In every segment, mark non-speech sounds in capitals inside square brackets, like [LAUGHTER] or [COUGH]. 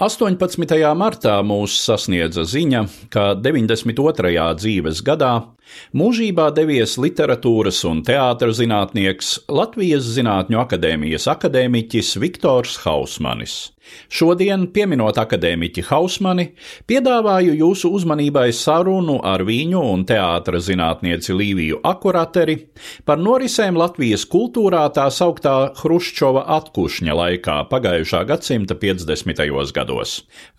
18. martā mūs sasniedza ziņa, ka 92. dzīves gadā mūžībā devies literatūras un teātras zinātnieks Latvijas Zinātņu akadēmijas akadēmiķis Viktors Hausmanis. Šodien, pieminot akadēmiķi Hausmani, piedāvāju jūsu uzmanībai sarunu ar viņu un teātras zinātnieci Līviju Akurateri par norisēm Latvijas kultūrā tā sauktā Hruščova atkušņa laikā pagājušā gadsimta 50. gados.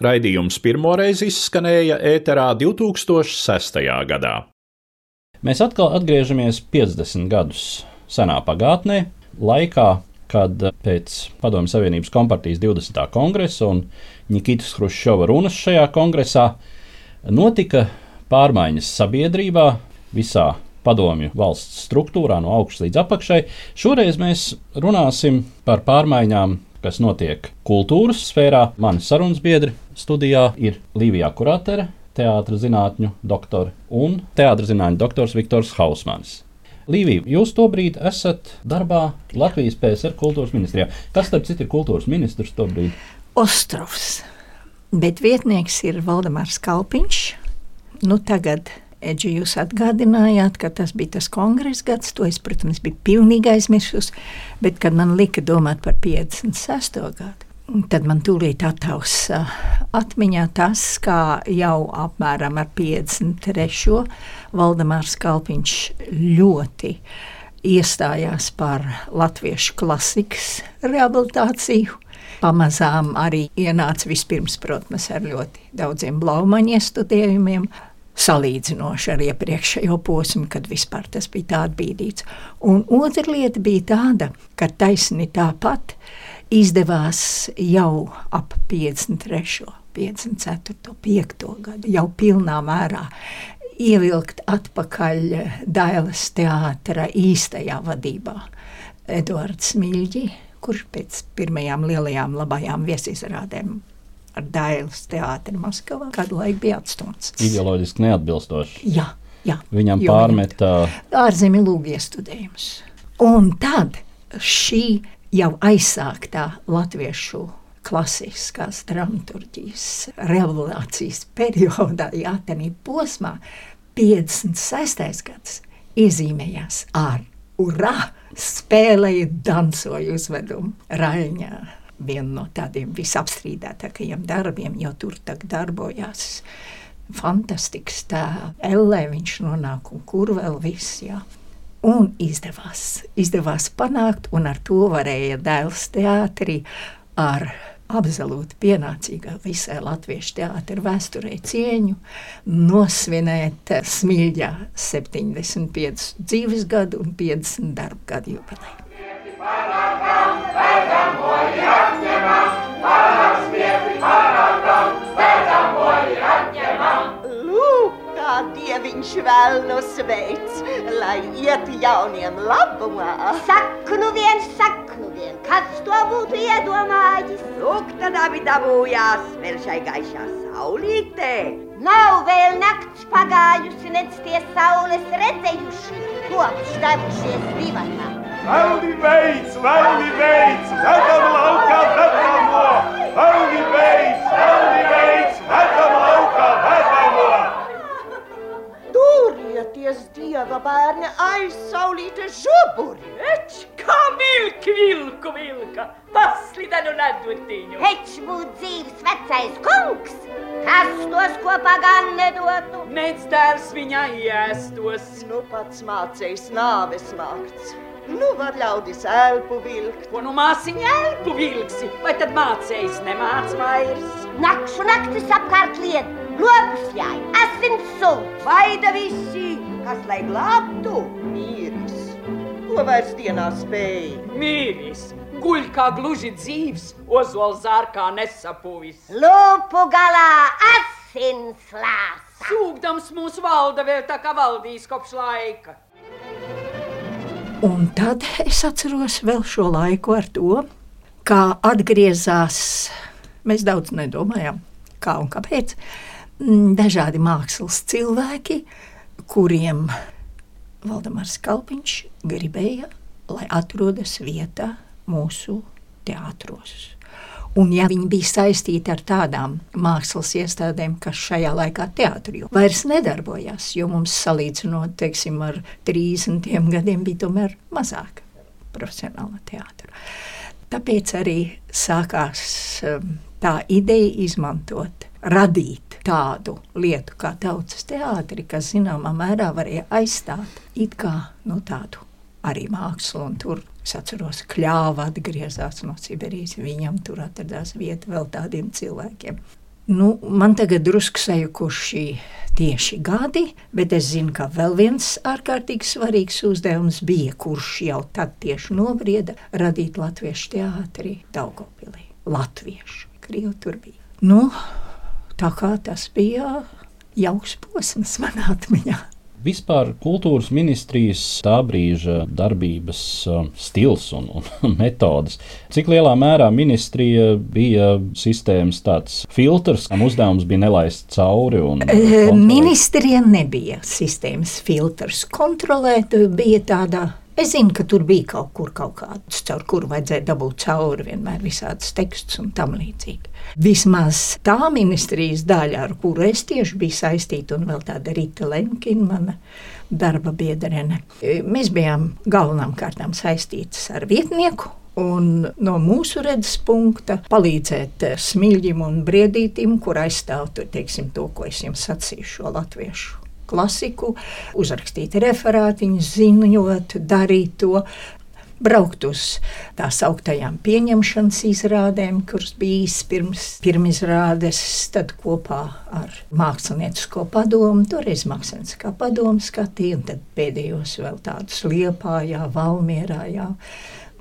Raidījums pirmoreiz izskanēja ēterā 2006. gadā. Mēs atkal atgriežamies 50 gadus senā pagātnē, laikā, kad pēc Padomju Savienības kompartijas 20. kongresa un Nikitas Hruščova runas šajā kongresā notika pārmaiņas sabiedrībā visā padomju valsts struktūrā, no augšas līdz apakšai. Šoreiz mēs runāsim par pārmaiņām, kas notiek kultūras sfērā. Mani sarunas biedri studijā ir Līvija Kuratere, teātris zinātņu doktore un teātris zinātņu doktors Viktors Hausmans. Līvija, jūs tobrīd esat darbā Latvijas PSR kultūras ministrijā. Kas, starp citu, ir kultūras ministrs tobrīd? Ostrovs. Bet vietnieks ir Valdemārs Kalpiņš. Nu, tagad, Edži, jūs atgādinājāt, ka tas bija tas kongresa gads. To es, protams, biju pilnīgi aizmirsusi. Bet, kad man lika domāt par 56. gadu, tad man tūlīt attausa atmiņā tas, kā jau apmēram ar 53. Valdemārs Kalpiņš ļoti iestājās par latviešu klasikas rehabilitāciju. Pamazām arī ienāca vispirms, protams, ar ļoti daudziem blaumaņu iestudējumiem, salīdzinoši ar iepriekšējo posmu, kad vispār tas bija tā atbīdīts. Un otra lieta bija tāda, ka taisni tāpat izdevās jau ap 53. 54. 5. gadu, jau pilnā mērā ievilkt atpakaļ Dailas teātra īstajā vadībā. Eduards Smilģi, kurš pēc pirmajām lielajām labajām viesizrādēm ar Dailas teātri Maskavā kādu laiku bija atstumts. Ideoloģiski neatbilstoši. Jā, jā. Viņam jo pārmeta ārzemju lūgu iestudējums. Un tad šī jau aizsāktā latviešu klasiskās dramaturgijas revolūcijas periodā, jā, tādā posmā, 56. gads iezīmējās ar urā, spēlēju, dansoju uzvedumu Raņā. Viena no tādiem visapstrīdētākajiem darbiem, jo tur darbojās fantastisks tā Ellē viņš nonāk un kur vēl viss, jā. Un izdevās, izdevās panākt, un ar to varēja dēls teātrī ar absolūti pienācīgā visai latviešu teātra vēsturē cieņu nosvinēt Smilģā 75 dzīves gadu un 50 darba gadu jubileju. Dieviņš vēl no sveic, lai iet jauniem labumā. Saku nu vien, saku nu vien, kas to būtu iedomājis? Lūk, tad abi dabūjās vēl šai gaišā saulītē. Nav vēl nakts pagājusi, nec tie saules redzējuši, kopš devušies divatā. Valdi beidz, valdi beidz, vedam laukā, vedamo! Valdi beidz, valdi beidz, vedam laukā, vedamo! Turieties, dieva bērni, aizsaulīte žuburi! Eč, kā vilki vilku vilka, paslidenu nedurtiņu. Heč būt dzīves vecais kungs, kas tos kopā gan nedotu. Nec dēls viņā iestos. Nu pats mācējs nāves mākts. Nu var ļaudis elpu vilkt. Ko nu māsiņa elpu vilksi, vai tad mācējs nemāc vairs? Nakšu naktis apkārt liet, Lopusjai, asins sūds. Vaida visi, kas lai glābtu mīris. Ko vairs dienā spēj? Mīris, guļ kā gluži dzīves, ozols ārkā nesapuvis. Lupu galā asins lās. Sūkdams mūsu valda vēl tā kā valdīs kopš laika. Un tad es atceros vēl šo laiku ar to, kā atgriezās. Mēs daudz nedomājām, kā un kāpēc. Mm, Dažādi mākslas cilvēki, kuriem Valdemārs Kalpiņš gribēja, lai atrodas vietā mūsu teātros. Un, ja viņi bija saistīti ar tādām mākslas iestādēm, kas šajā laikā teātrī vairs nedarbojās, jo mums salīdzinot teiksim, ar 30 gadiem bija tomēr mazāk profesionāla teātra. Tāpēc arī sākās um, tā ideja izmantot, radīt tādu lietu kā tautas teātri, kas zināmā mērā varēja aizstāt it kā no tādu arī mākslu. Tur es atceros, ka kļāva atgriezās no Sibīrijas. Viņam tur atradās vieta vēl tādiem cilvēkiem. Nu, man tagad drusku sajukuši tieši gadi, bet es zinu, ka vēl viens ārkārtīgi svarīgs uzdevums bija, kurš jau tad tieši nobrieda radīt latviešu teātrī Daugopilī. Latviešu, Krievu tur bija. Nu, tā kā tas bija jauks posms manā atmiņā. Vispār kultūras ministrijas tā brīža darbības uh, stils un, un [LAUGHS] metodas. Cik lielā mērā ministrija bija sistēmas tāds filtrs, kam uzdevums bija nelaist cauri? Eh, Ministrija nebija sistēmas filtrs. Kontrolēt bija tāda. Es zinu, ka tur bija kaut kur kaut kāds, caur kuru vajadzēja dabūt cauri vienmēr visādas tekstus un tam līdzīgi. Vismaz tā ministrijas daļa, ar kuru es tieši biju saistīta, un vēl tāda Rīta Lenkina, mana darba biedrene. Mēs bijām galvenām kārtām saistītas ar vietnieku. Un no mūsu redzes punkta palīdzēt smilģim un briedītim, kur aizstāv teiksim, to, ko es jums sacīju, šo latviešu klasiku, uzrakstīt referātiņus, ziņot, darīt to. Braukt uz tā sauktajām pieņemšanas izrādēm, kuras bija īsi pirms pirmizrādes, tad kopā ar Māksliniecisko padomu, toreiz Mākslinieciskā padoma skatīja, un tad pēdējos vēl tādus Liepājā, Valmierā, jā.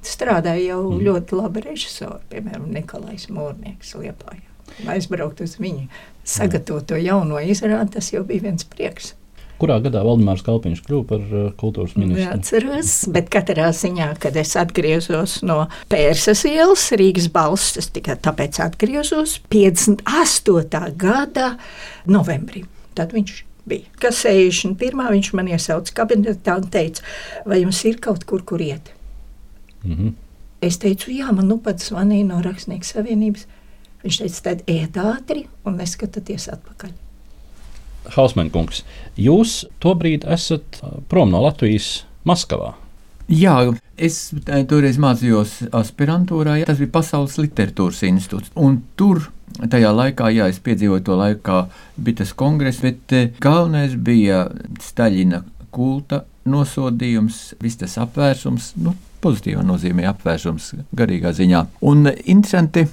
Strādāja jau mm. ļoti labi režisori, piemēram, Nikolais Mūrnieks Liepājā. Aizbraukt uz viņu sagatavoto jauno izrādi, tas jau bija viens prieks. Kurā gadā Valdemārs Kalpiņš kļuva par uh, kultūras ministru? Neatceros, bet katrā ziņā, kad es atgriezos no Pērsas ielas, Rīgas balss, es tikai tāpēc atgriezos 58. gada novembrī. Tad viņš bija. Kas 61. viņš man iesauca kabinetā un teica, vai jums ir kaut kur, kur iet? Mm -hmm. Es teicu, jā, man nu pat zvanīja no Rakstnieku savienības. Viņš teica, tad iet ātri un neskatieties atpakaļ. Hausmankungs, jūs tobrīd esat prom no Latvijas Maskavā. Jā, es toreiz mācījos aspirantūrā. Jā, tas bija Pasaules literatūras institūts. Tur tajā laikā, jā, es piedzīvoju to laiku, kā bija tas kongress, bet galvenais bija Staļina kulta nosodījums, viss tas apvērsums, nu, pozitīvā nozīmē apvērsums garīgā ziņā. Un interesanti.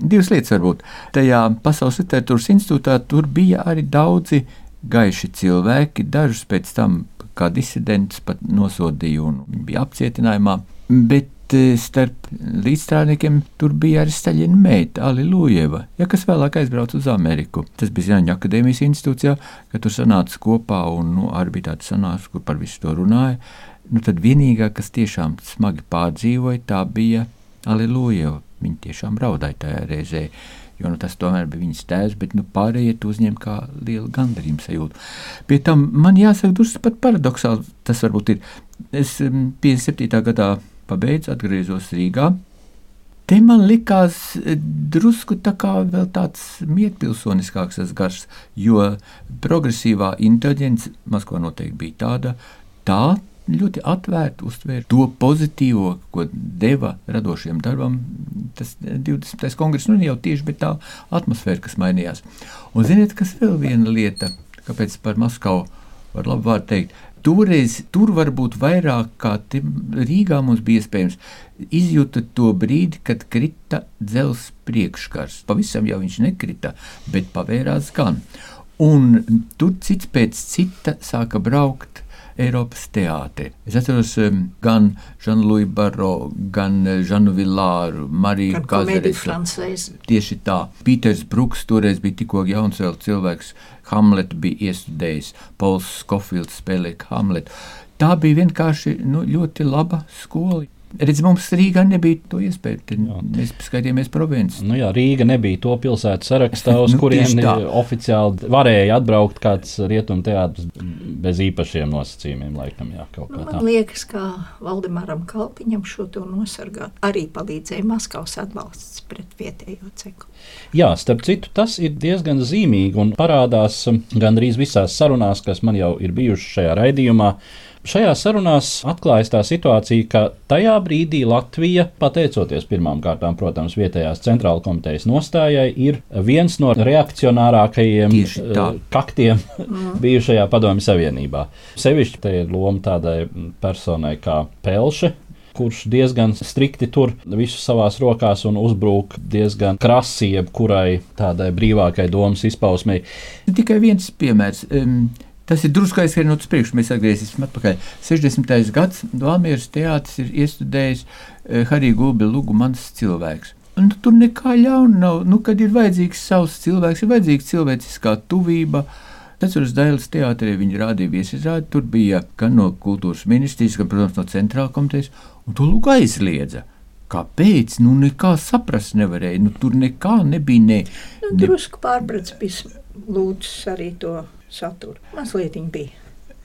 Divas lietas varbūt. Tajā Pasaules literatūras institūtā tur bija arī daudzi gaiši cilvēki, dažus pēc tam kā disidents pat nosodīja un viņi bija apcietinājumā. Bet eh, starp līdzstrādniekiem tur bija arī Staļina meita, Alilujeva, ja, kas vēlāk aizbrauca uz Ameriku. Tas bija Zāņu akadēmijas institūcijā, ka tur sanāca kopā un nu, arī bija tāds sanāks, kur par visu to runāja. Nu, tad vienīgā, kas tiešām smagi pārdzīvoja, tā bija Alilujeva. Viņa tiešām raudāja tajā reizē. Jo nu, tas tomēr bija viņas tēvs, bet nu, pārējie to uzņēma kā lielu gandarījumu sajūtu. Pie tam man jāsaka, drusku pat paradoxāli tas varbūt ir. Es um, 57. gadā pabeidzu, atgriezos Rīgā. Te man likās eh, drusku tā kā vēl tāds mierpilsoniskāks tas gars, jo progresīvā inteliģence Maskavā noteikti bija tāda, tā ļoti atvērti uztvēra to pozitīvo, ko deva radošiem darbam. Tas 20. kongress nu jau tieši bija tā atmosfēra, kas mainījās. Un ziniet, kas vēl viena lieta, kāpēc par Maskavu var labi vārdu teikt. Toreiz tur varbūt vairāk kā Rīgā mums bija iespējams izjūta to brīdi, kad krita dzelzs priekškars. Pavisam jau viņš nekrita, bet pavērās gan. Un tur cits pēc cita sāka braukt Eiropas teātrī. Es atceros um, gan Žanu-Luiju Baro, gan Žanu Villāru, Mariju Kazeresu. Tieši tā. Pīters Bruks toreiz bija tikko jauns vēl cilvēks. Hamlet bija iestudējis, Pols Skofilds spēlēja Hamletu. Tā bija vienkārši nu, ļoti laba skola. Redz, mums Rīgā nebija to iespēju. Mēs skatījāmies provinces. Nu jā, Rīga nebija to pilsētu sarakstā, uz nu, kuriem oficiāli varēja atbraukt kāds rietumteātris bez īpašiem nosacījumiem. Laikam, jā, nu, man liekas, ka Valdemaram Kalpiņam šo to nosargāt arī palīdzēja Maskavas atbalsts pret vietējo ceku. Jā, starp citu, tas ir diezgan zīmīgi un parādās gandrīz visās sarunās, kas man jau ir bijušas šajā raidījumā. Šajā sarunās atklājas tā situācija, ka tajā brīdī Latvija, pateicoties pirmām kārtām, protams, vietējās centrāla komitejas nostājai, ir viens no reakcionārākajiem uh, kaktiem mm. [LAUGHS] bijušajā Padomju Savienībā. Sevišķi te ir loma tādai personai kā Pelše, kurš diezgan strikti tur visu savās rokās un uzbrūk diezgan krasi jebkurai tādai brīvākai domas izpausmei. Tikai viens piemērs. Um, Tas ir drusku aizskrējot uz priekšu, mēs atgriezīsimies atpakaļ. 60. gads Valmieras teātris ir iestudējis uh, Harija Gulbi Lugu mans cilvēks. Un nu, tur nekā ļauna nav. Nu, kad ir vajadzīgs savs cilvēks, ir vajadzīga cilvēciskā tuvība. Atceros, Dailas teātrī viņi rādīja viesizrādi. Tur bija gan no kultūras ministrijas, gan, protams, no centrāla komitejas, un to lūgu aizliedza. Kāpēc? Nu, nekā saprast nevarēja. Nu, tur nekā nebija. Ne, nu, ne... Drusku pārprats bija lūdzis arī to saturu. Mazliet viņa bija.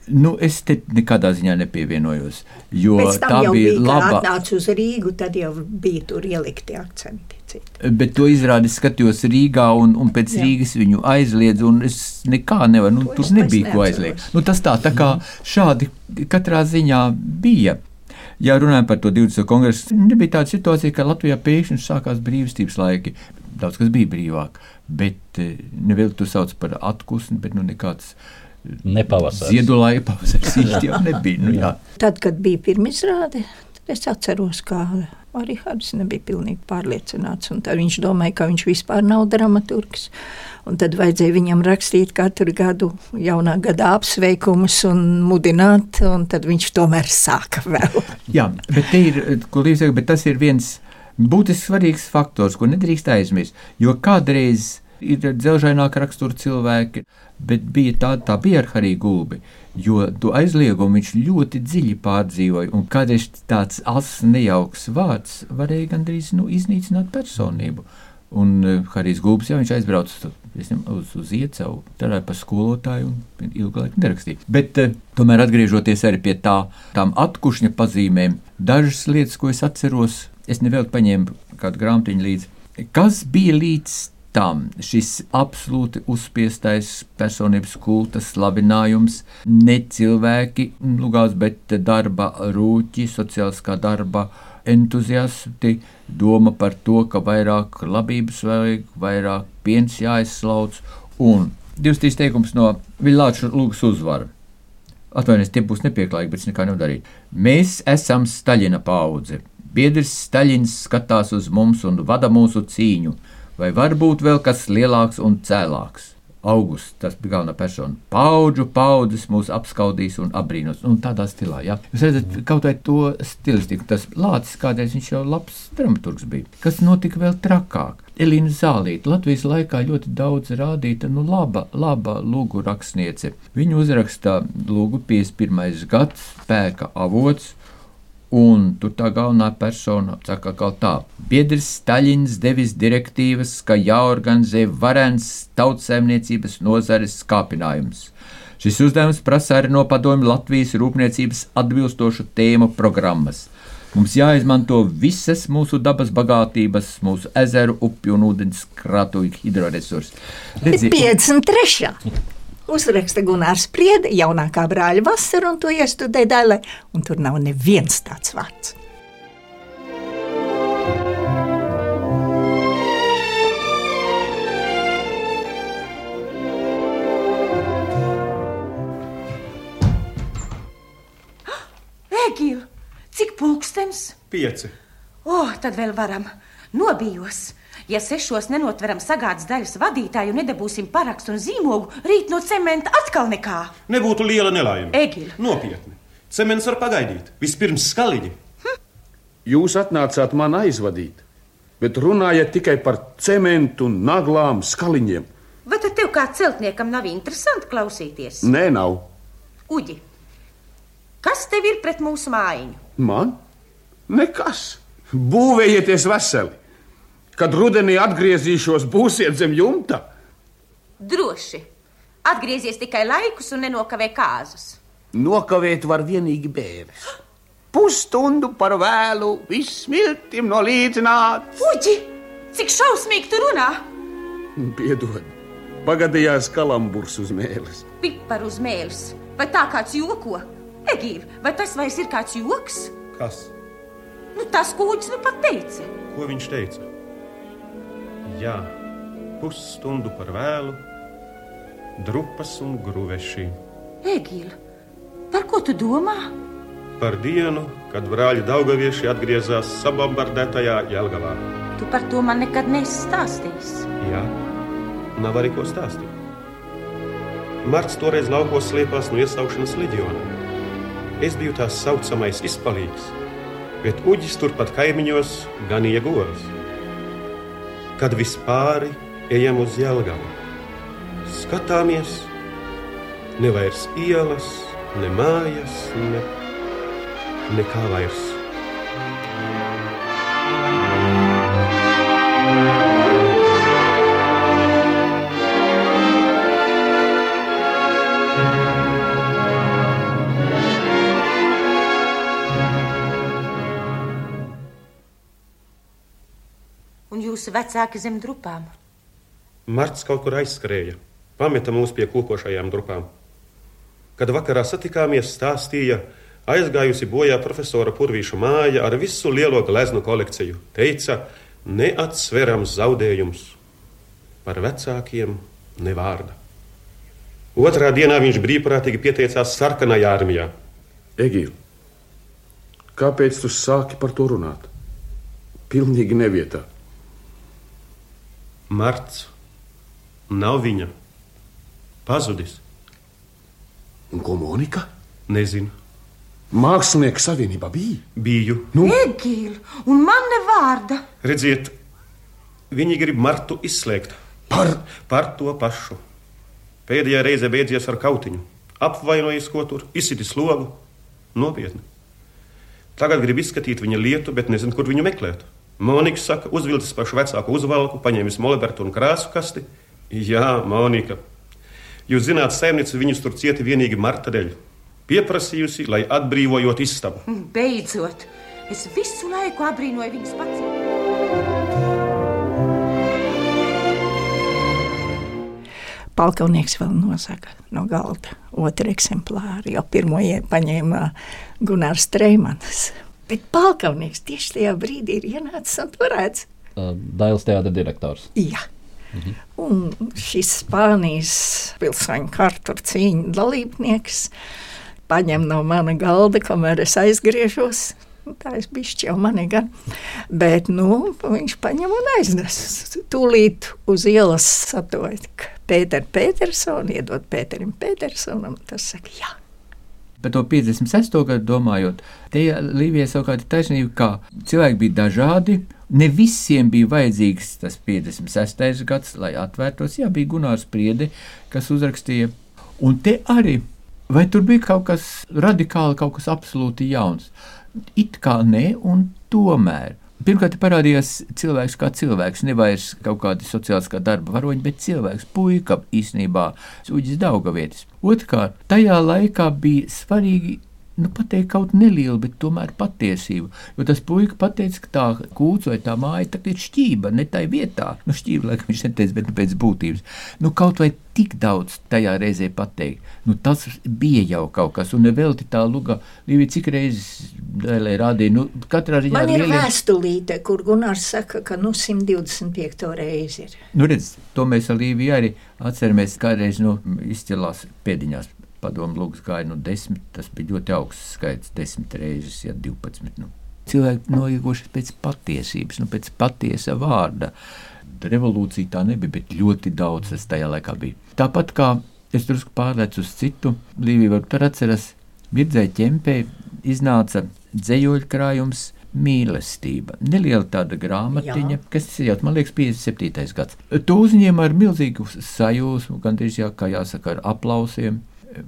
Nu, es te nekādā ziņā nepievienojos. Jo tā bija, bija laba. Kad atnācu uz Rīgu, tad jau bija tur ielikti akcenti. Citi. Bet to izrādi skatījos Rīgā, un, un pēc Jā. Rīgas viņu aizliedz, un es nekā nevaru. Nu, tur nebija ko aizliegt. Nu, tas tā, tā kā šādi katrā ziņā bija. Ja runājam par to 20. kongresu, nebija tāda situācija, ka Latvijā pēkšņi sākās brīvstības laiki. Daudz kas bija brīvāk, bet eh, nevienu to sauc par atpūsni, bet nu nekāds. Eh, Nepavasars. Ziedolāja pavasaris īsti jau nebija. Nu, [LAUGHS] jā. Tad, kad bija pirmizrāde, es atceros, kā arī Hārdis nebija pilnīgi pārliecināts. Viņš domāja, ka viņš vispār nav dramaturgs. Un tad vajadzēja viņam rakstīt katru gadu jaunā gada apsveikumus un mudināt, un tad viņš tomēr sāka vēl. Jā, bet, ir, līdzēk, bet tas ir viens būtisks svarīgs faktors, ko nedrīkst aizmirst. Jo kādreiz ir dzelžaināka rakstura cilvēki, bet bija tāda, tā bija ar Hariju Gulbi. Jo to aizliegumu viņš ļoti dziļi pārdzīvoja, un kādreiz tāds asins, nejauks vārds varēja gandrīz nu, iznīcināt personību. Un uh, Harijs Gulbis, ja viņš aizbrauca uz, uz Iecevu, strādāja par skolotāju un ilgu laiku nerakstīja. Bet uh, tomēr atgriežoties arī pie tā, tām atkušņa pazīmēm, dažas lietas, ko es atceros, es nevēlu paņēmu kādu grāmatiņu līdzi. Kas bija līdz tam šis absolūti uzspiestais personības kulta slavinājums, ne cilvēki, lugās, bet darba rūķi, sociāliskā darba entuziasti, doma par to, ka vairāk labības vajag, vairāk piens jāizslauc, un divas trīs teikums no Villāča lūgas uzvara. Atvainojiet, tie būs nepieklājīgi, bet es nekā nevaru darīt. Mēs esam Staļina paudze. Biedrs Staļins skatās uz mums un vada mūsu cīņu, vai var būt vēl kas lielāks un cēlāks? Augusts, tas bija galvenā persona. Paudžu paudzes mūs apskaudīs un apbrīnos. Un tādā stilā, jā. Jūs redzat, kaut vai to stilistiku, tas lācis kādreiz viņš jau labs dramaturgs bija. Kas notika vēl trakāk? Elīna Zālīte, Latvijas laikā ļoti daudz rādīta, nu laba, laba lūgu rakstniece. Viņa uzraksta lūgu 51. gads, spēka avots, Un tur tā galvenā persona saka, ka tā biedrs Staļins devis direktīvas, ka jāorganizē varens tautsēmniecības nozares kāpinājums. Šis uzdevums prasa arī no padomju Latvijas rūpniecības atbilstošu tēmu programmas. Mums jāizmanto visas mūsu dabas bagātības, mūsu ezeru, upju un ūdens krātuvi hidroresursi. Redzi, 53 uzraksta Gunārs Spriede, jaunākā brāļa vasara, un to iestudē daļai, un tur nav neviens tāds vārds. [GASPS] Egīl, cik pulkstens? Pieci. O, oh, tad vēl varam. Nobijos. Ja sešos nenotveram sagādas daļas vadītāju un nedabūsim parakstu un zīmogu, rīt no cementa atkal nekā. Nebūtu liela nelaime. Egil. Nopietni. Cements var pagaidīt. Vispirms skaliņi. Jūs atnācāt man aizvadīt, bet runājat tikai par cementu, naglām, skaliņiem. Vai tad tev kā celtniekam nav interesanti klausīties? Nē, nav. Uģi, kas tev ir pret mūsu mājiņu? Man? Nekas. Būvējieties veseli. Kad rudenī atgriezīšos, būsiet zem jumta. Droši. Atgriezies tikai laikus un nenokavē kāzus. Nokavēt var vienīgi bērns. Pusstundu par vēlu, viss smiltim no līdzināt. Uģi, cik šausmīgi tu runā! Piedod, pagadījās kalamburs uz mēles. Pipar uz mēles. Vai tā kāds joko? Egīvi, vai tas vairs ir kāds joks? Kas? Nu, tas kūģis nu pat teica. Ko viņš teica? Jā, pusstundu par vēlu, drupas un gruveši. Egīla, par ko tu domā? Par dienu, kad brāļi Daugavieši atgriezās sabombardētajā Jelgavā. Tu par to man nekad neesi stāstījis. Jā, nav arī ko stāstīt. Marts toreiz laukos slēpās no iesaukšanas leģionā. Es biju tās saucamais izpalīgs, bet uģis turpat kaimiņos ganīja govs. Kad vispār ejam uz Jelgavu, skatāmies, ne vairs ielas, ne mājas, ne, nekā vairs. Un jūsu vecāki zem drupām? Marts kaut kur aizskrēja, pameta mūs pie kokošajām drupām. Kad vakarā satikāmies, stāstīja, aizgājusi bojā profesora Purvīša māja ar visu lielo gleznu kolekciju. Teica, neatsverams zaudējums. Par vecākiem ne vārda. Otrā dienā viņš brīvprātīgi pieteicās sarkanajā armijā. Egīl, kāpēc tu sāki par to runāt? Pilnīgi nevietā. Marts nav viņa. Pazudis. Un ko Monika? Nezinu. Mākslinieks savienībā bija. Biju. Nu? Egīla, un man ne vārda. Redziet, viņi grib Martu izslēgt. Par? Par to pašu. Pēdējā reize beidzies ar kautiņu. Apvainojis, ko tur, izsitis logu. Nopietni. Tagad grib izskatīt viņa lietu, bet nezinu, kur viņu meklēt. Monika saka, uzvilcis pašu vecāku uzvalku, paņēmis molbertu un krāsu kasti. Jā, Monika. Jūs zināt, saimniece viņus tur cieta vienīgi Marta dēļ. Pieprasījusi, lai atbrīvojot istabu. Beidzot, es visu laiku abrīnoju viņas pacietību. Palkaunieks vēl nozaga no galda otru eksemplāru, jo pirmo paņēma Gunārs Streimans. Bet palkaunieks tieši tajā brīdī ir ienācis un turēts. Dailas teātra direktors. Jā. Mhm. Un šis Spānijas pilsoņu kartur cīņu dalībnieks paņem no mana galda, kamēr es aizgriežos. Nu, Tā es biju jau mani gan. Bet nu, viņš paņem un aiznes. Tūlīt uz ielas saprotu, ka Pēteru Petersonu iedod Pēterim Petersonam. Tas saka, jā. Par to 56. gadu domājot, te Līvijai savukārt ir taisnība, ka cilvēki bija dažādi. Ne visiem bija vajadzīgs tas 56. gads, lai atvērtos. Jā, bija Gunārs Priede, kas uzrakstīja. Un te arī, vai tur bija kaut kas radikāli, kaut kas absolūti jauns? It kā nē, un tomēr. Pirmkārt, parādījās cilvēks kā cilvēks, nevis kaut kāda sociālā darba varoņa, bet cilvēks, puika īstenībā, Uģis Daugavietis. Otrkārt, tajā laikā bija svarīgi nu, pateikt kaut nelielu, bet tomēr patiesību. Jo tas puika pateica, ka tā kūts vai tā māja tā ir šķība, ne tā vietā. Nu, šķība, laikam viņš neteica, bet nu, pēc būtības. Nu, kaut vai tik daudz tajā reizē pateikt, nu, tas bija jau kaut kas, un nevelti tā luga, Līvija, cik reizes dēlē rādīja, nu, katrā ziņā. Man ir lieliem... vēstulīte, kur Gunārs saka, ka nu 125. reizi ir. Nu, redz, to mēs ar Līviju arī atceramies, kādreiz nu, izcēlās pēdiņās padomu lūgas gāja no desmit, tas bija ļoti augsts skaits, desmit reizes, ja 12. Nu. Cilvēki noieguši pēc patiesības, nu, pēc patiesa vārda. revolūcija tā nebija, bet ļoti daudz tas tajā laikā bija. Tāpat kā es drusku pārlieku uz citu, Līvija varbūt atceras, Mirdzēja ķempē iznāca dzējoļu krājums mīlestība. Neliela tāda grāmatiņa, Jā. kas jau, man liekas, 57. gads. To uzņēma ar milzīgu sajūsmu, gandrīz jā, kā jāsaka, ar aplausiem.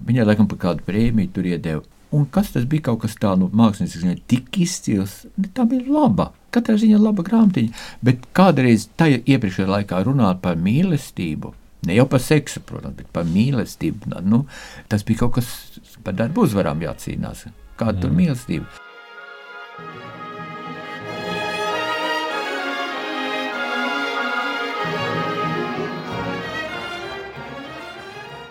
Viņai laikam par kādu prēmiju tur iedeva. Un kas tas bija? Kaut kas tāds no mākslinieces ziņā, tik izcils. Tā bija laba. Katrā ziņā laba grāmatiņa. Bet kādreiz tajā iepriekšējā laikā runāt par mīlestību. Ne jau par seksu, protams, bet par mīlestību. Nu, tas bija kaut kas par darbu uzvarām jācīnās. Kāda mm. tur mīlestība?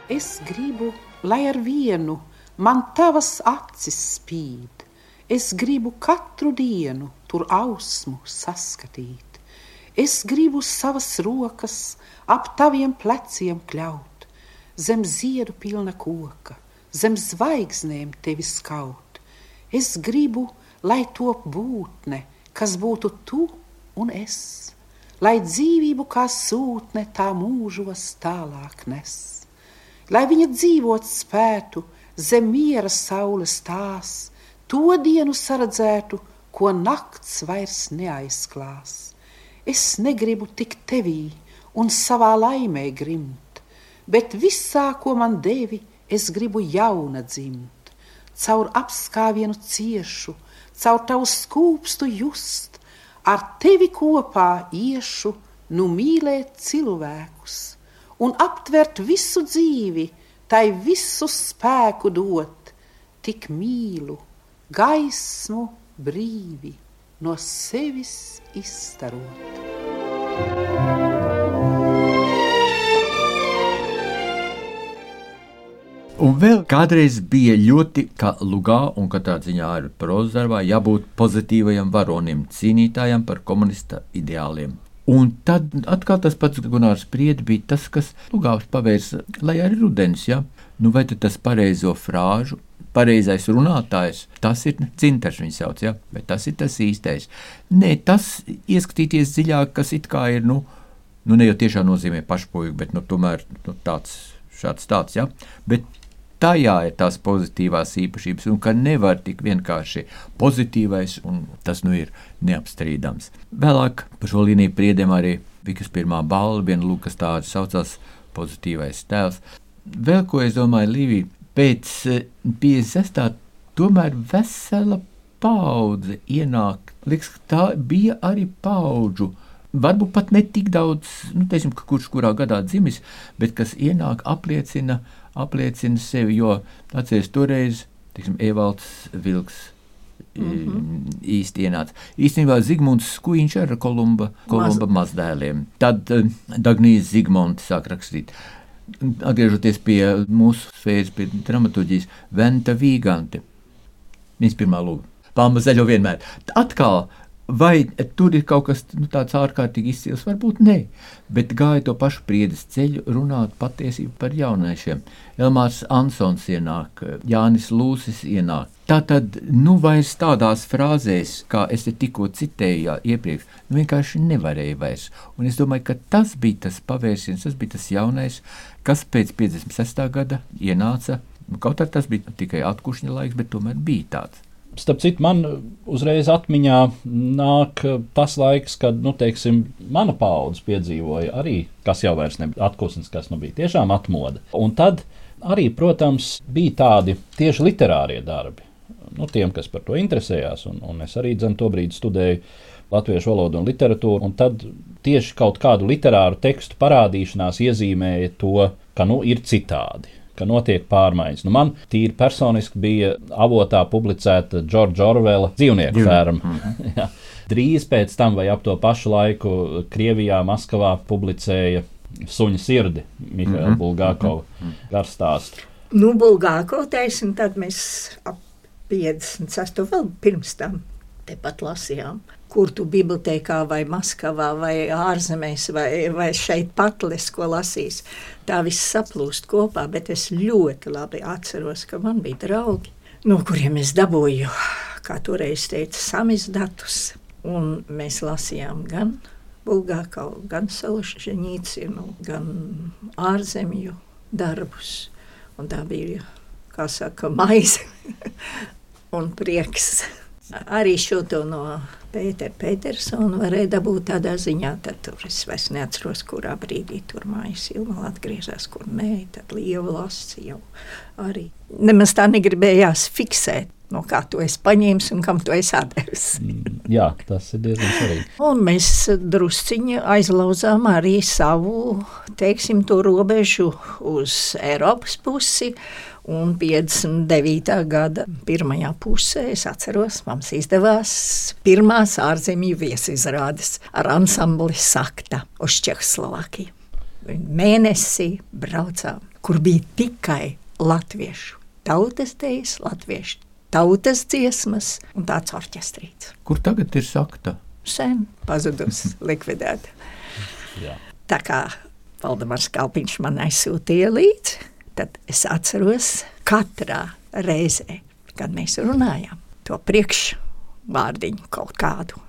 Es gribu, lai ar vienu man tavas acis spīd. Es gribu katru dienu tur ausmu saskatīt. Es gribu savas rokas ap taviem pleciem kļaut, zem ziedu pilna koka, zem zvaigznēm tevi skaut. Es gribu, lai top būtne, kas būtu tu un es, lai dzīvību kā sūtne tā mūžos tālāk nes, lai viņa dzīvot spētu, zem miera saules tās, to dienu saredzētu, ko nakts vairs neaizklās. Es negribu tik tevī un savā laimē grimt, bet visā, ko man devi, es gribu jauna dzimt. Caur apskāvienu ciešu, caur tavu skūpstu just, ar tevi kopā iešu, nu mīlēt cilvēkus un aptvert visu dzīvi, tai visu spēku dot, tik mīlu, gaismu brīvi no sevis izstarot. Un vēl kādreiz bija ļoti, kā Lugā un katrā ziņā ar prozarbā, jābūt pozitīvajam varonim, cīnītājam par komunista ideāliem. Un tad atkal tas pats Gunārs Priedi bija tas, kas Lugāvs pavērsa, lai arī rudens, ja? Nu, vai tas pareizo frāžu, pareizais runātājs, tas ir cintars, viņš sauc, ja? Bet tas ir tas īstais. Nē, tas ieskatīties dziļāk, kas it kā ir, nu, nu ne jau tiešām nozīmē pašpoju, bet, nu, tomēr, nu, tāds, šāds tāds, ja? Bet tajā ir tās pozitīvās īpašības, un ka nevar tik vienkārši pozitīvais, un tas nu ir neapstrīdams. Vēlāk par šo līniju priedēm arī Vikas pirmā balva, viena lūkas tāda saucās pozitīvais tēls. Vēl ko es domāju, Līvija, pēc 56. Eh, tomēr vesela paudze ienāk. Liekas, tā bija arī paudžu varbūt pat ne tik daudz, nu, teiksim, kurš kurā gadā dzimis, bet kas ienāk, apliecina, apliecina sevi. Jo atcerieties, toreiz teiksim, Evalds Vilks. Mm -hmm. īsti ienāca. Īstenībā Zigmunds Skuiņš ar Kolumba, Kolumba Maz. mazdēliem. Tad uh, Dagnijas Zigmunds sāk rakstīt. Atgriežoties pie mūsu sfēras, pie dramaturģijas, Venta Vīgante. Viņas pirmā lūga. Palma zaļo vienmēr. Atkal Vai tur ir kaut kas nu, tāds ārkārtīgi izcils? Varbūt nē, bet gāja to pašu priedes ceļu, runāt patiesību par jauniešiem. Elmārs Ansons ienāk, Jānis Lūsis ienāk. Tā tad, nu, vairs tādās frāzēs, kā es te tikko citēju jā, iepriekš, nu, vienkārši nevarēja vairs. Un es domāju, ka tas bija tas pavērsiens, tas bija tas jaunais, kas pēc 56. gada ienāca. Nu, kaut arī tas bija tikai atkušņa laiks, bet tomēr bija tāds. Starp citu, man uzreiz atmiņā nāk tas laiks, kad, nu, teiksim, mana paudze piedzīvoja arī, kas jau vairs nebija atklāsmes, kas nu bija tiešām atmoda. Un tad arī, protams, bija tādi tieši literārie darbi. Nu, tiem, kas par to interesējās, un, un es arī dzem, to brīdi studēju latviešu valodu un literatūru, un tad tieši kaut kādu literāru tekstu parādīšanās iezīmēja to, ka nu, ir citādi ka notiek pārmaiņas. Nu, man tīri personiski bija avotā publicēta Džordža Orvela dzīvnieku ferma. [LAUGHS] Mm -hmm. Drīz pēc tam, vai ap to pašu laiku, Krievijā, Maskavā publicēja suņa sirdi Mihaila mm -hmm. Bulgākova mm -hmm. garstāstu. Nu, Bulgāko taisn, tad mēs ap 56. vēl pirms tam tepat lasījām kur tu bibliotekā vai Maskavā vai ārzemēs vai, vai šeit patles, ko lasīs. Tā viss saplūst kopā, bet es ļoti labi atceros, ka man bija draugi, no kuriem es dabūju, kā toreiz teica, samizdatus, un mēs lasījām gan Bulgākau, gan Salašņīcinu, gan ārzemju darbus. Un tā bija, kā saka, maize [LAUGHS] un prieks. Arī šo to no Pētera Petersona varēja dabūt tādā ziņā, tad tur es vairs neatceros, kurā brīdī tur mājas ilma atgriezās, kur nē, tad liela lasa jau arī. Nemaz tā negribējās fiksēt. No kā to es paņēmu un kam to es atdevu. Jā, tas ir diezgan svarīgi. Un mēs drusciņi aizlauzām arī savu, teiksim, to robežu uz Eiropas pusi. Un 59. gada pirmajā pusē, es atceros, mums izdevās pirmās ārzemju viesizrādes ar ansambli Sakta uz Čehoslovākiju. Mēnesī braucām, kur bija tikai latviešu tautas dejas, latviešu tautas dziesmas un tāds orķestrīts. Kur tagad ir sakta? Sen pazudusi, [LAUGHS] likvidēta. Tā kā Valdemārs Kalpiņš man aizsūtīja līdzi, tad es atceros katrā reizē, kad mēs runājām to priekšvārdiņu kaut kādu.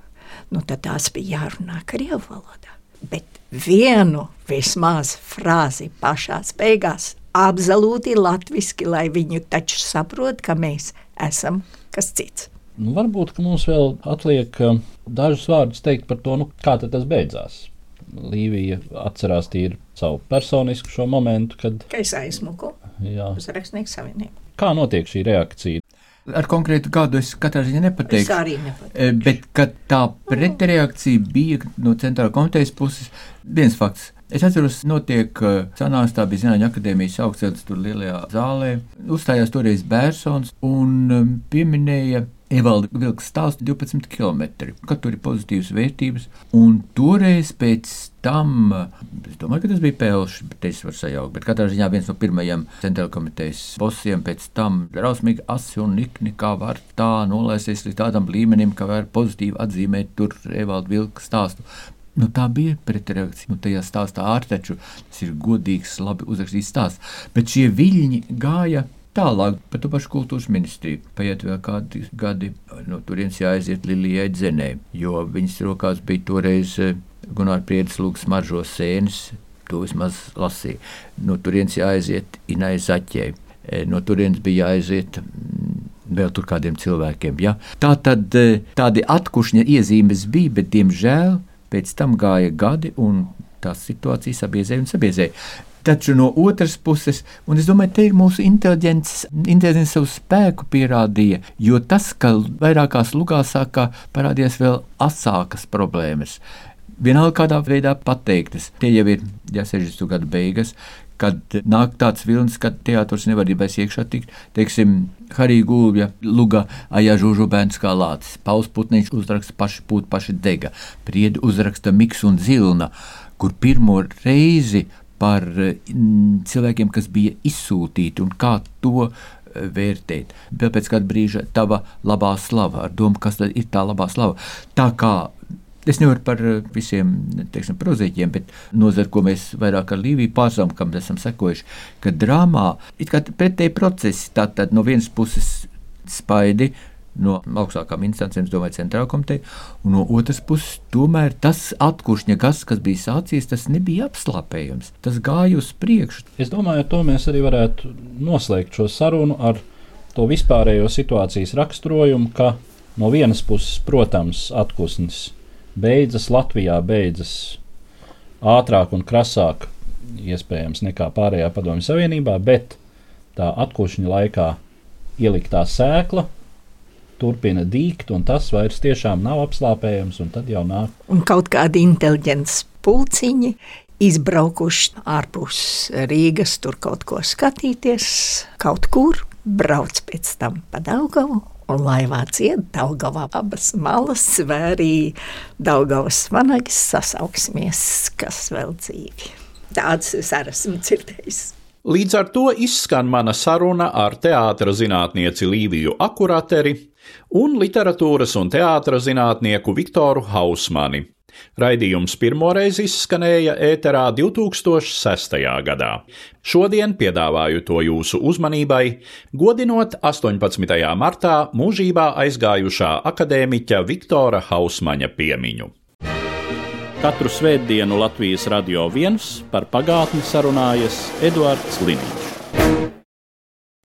Nu, tad tās bija jārunā krievu valodā. Bet vienu vismaz frāzi pašā beigās absolūti latviski, lai viņu taču saprot, ka mēs esam kas cits. Nu, varbūt mums vēl atliek uh, dažus vārdus teikt par to, nu, kā tas beidzās. Līvija atcerās tīri savu personisku šo momentu, kad. Ka es aizmuku uz rakstnieku savienību. Kā notiek šī reakcija? Ar konkrētu gadu es katrā ziņā nepateikšu. Es arī nepateikšu. Bet, kad tā pretreakcija bija no centrāla komitejas puses, viens fakts. Es atceros, notiek sanāks, tā bija Zinātņu akadēmijas augstceļš tur lielajā zālē. Uzstājās toreiz Bērsons un pieminēja Evalda vilks stāstu 12 km, ka tur ir pozitīvas vērtības. Un toreiz pēc tam, es domāju, ka tas bija Pēlšs, bet es varu sajaukt, bet katrā ziņā viens no pirmajiem centrāla komitejas bosiem pēc tam drausmīgi asi un nikni, kā var tā nolaisties līdz tādam līmenim, ka var pozitīvi atzīmēt tur Evalda vilka stāstu. Nu, tā bija pretreakcija. Nu, tajā stāstā ārtaču tas ir godīgs, labi uzrakstīts stāsts. Bet šie viļņi gāja Tālāk par to pašu kultūras ministriju. Paiet vēl kādi gadi, no turienes jāaiziet Lilijai Dzenē, jo viņas rokās bija toreiz Gunārs Priedes lūgs maržo sēnes, to vismaz lasīja. No turienes jāaiziet Inai Zaķei. No turienes bija jāaiziet vēl tur kādiem cilvēkiem. Ja? Tā tad tādi atkušņa iezīmes bija, bet diemžēl pēc tam gāja gadi un tās situācijas sabiezēja un sabiezēja. Taču no otras puses, un es domāju, te ir mūsu inteliģents, inteliģents savu spēku pierādīja, jo tas, ka vairākās lugās sākā parādījās vēl asākas problēmas. Vienalga kādā veidā pateiktas, tie jau ir ja 60. gadu beigas, kad nāk tāds vilnis, ka teātris nevar vairs iekšā tikt. Teiksim, Harija Gulbja, Luga, Aja Žužu bērns kā lācis, Pauls Putniņš uzraksta paši pūt, paši dega, Priedi uzraksta Miks un Zilna, kur pirmo reizi par mm, cilvēkiem, kas bija izsūtīti un kā to vērtēt. Vēl pēc kāda brīža tava labā slava, ar domu, kas tad ir tā labā slava. Tā kā Es nevaru par visiem teiksim, prozīķiem, bet nozara, ko mēs vairāk ar Līviju pārstāvam, kam esam sekojuši, ka drāmā ir pretēji procesi. Tātad no vienas puses spaidi, no augstākām instancēm, domāju, centrāla komiteja, un no otras puses, tomēr tas atkuršņa gas, kas bija sācies, tas nebija apslāpējams. Tas gāja uz priekšu. Es domāju, ar to mēs arī varētu noslēgt šo sarunu ar to vispārējo situācijas raksturojumu, ka no vienas puses, protams, atpūsnis beidzas Latvijā, beidzas ātrāk un krasāk, iespējams, nekā pārējā Padomju Savienībā, bet tā atpūšņa laikā ieliktā sēkla turpina dīgt, un tas vairs tiešām nav apslāpējams, un tad jau nāk. Un kaut kādi inteliģenti pulciņi izbraukuši ārpus Rīgas, tur kaut ko skatīties, kaut kur brauc pēc tam pa Daugavu. Un laivā cieta Daugavā abas malas, arī Daugavas vanagas sasauksimies, kas vēl dzīvi. Tāds es arī esmu dzirdējis. Līdz ar to izskan mana saruna ar teātras zinātnieci Līviju Akurateri un literatūras un teātras zinātnieku Viktoru Hausmani. Raidījums pirmoreiz izskanēja ēterā 2006. gadā. Šodien piedāvāju to jūsu uzmanībai, godinot 18. martā mūžībā aizgājušā akadēmiķa Viktora Hausmaņa piemiņu. Katru svētdienu Latvijas radio viens par pagātni sarunājas Eduards Liniņš.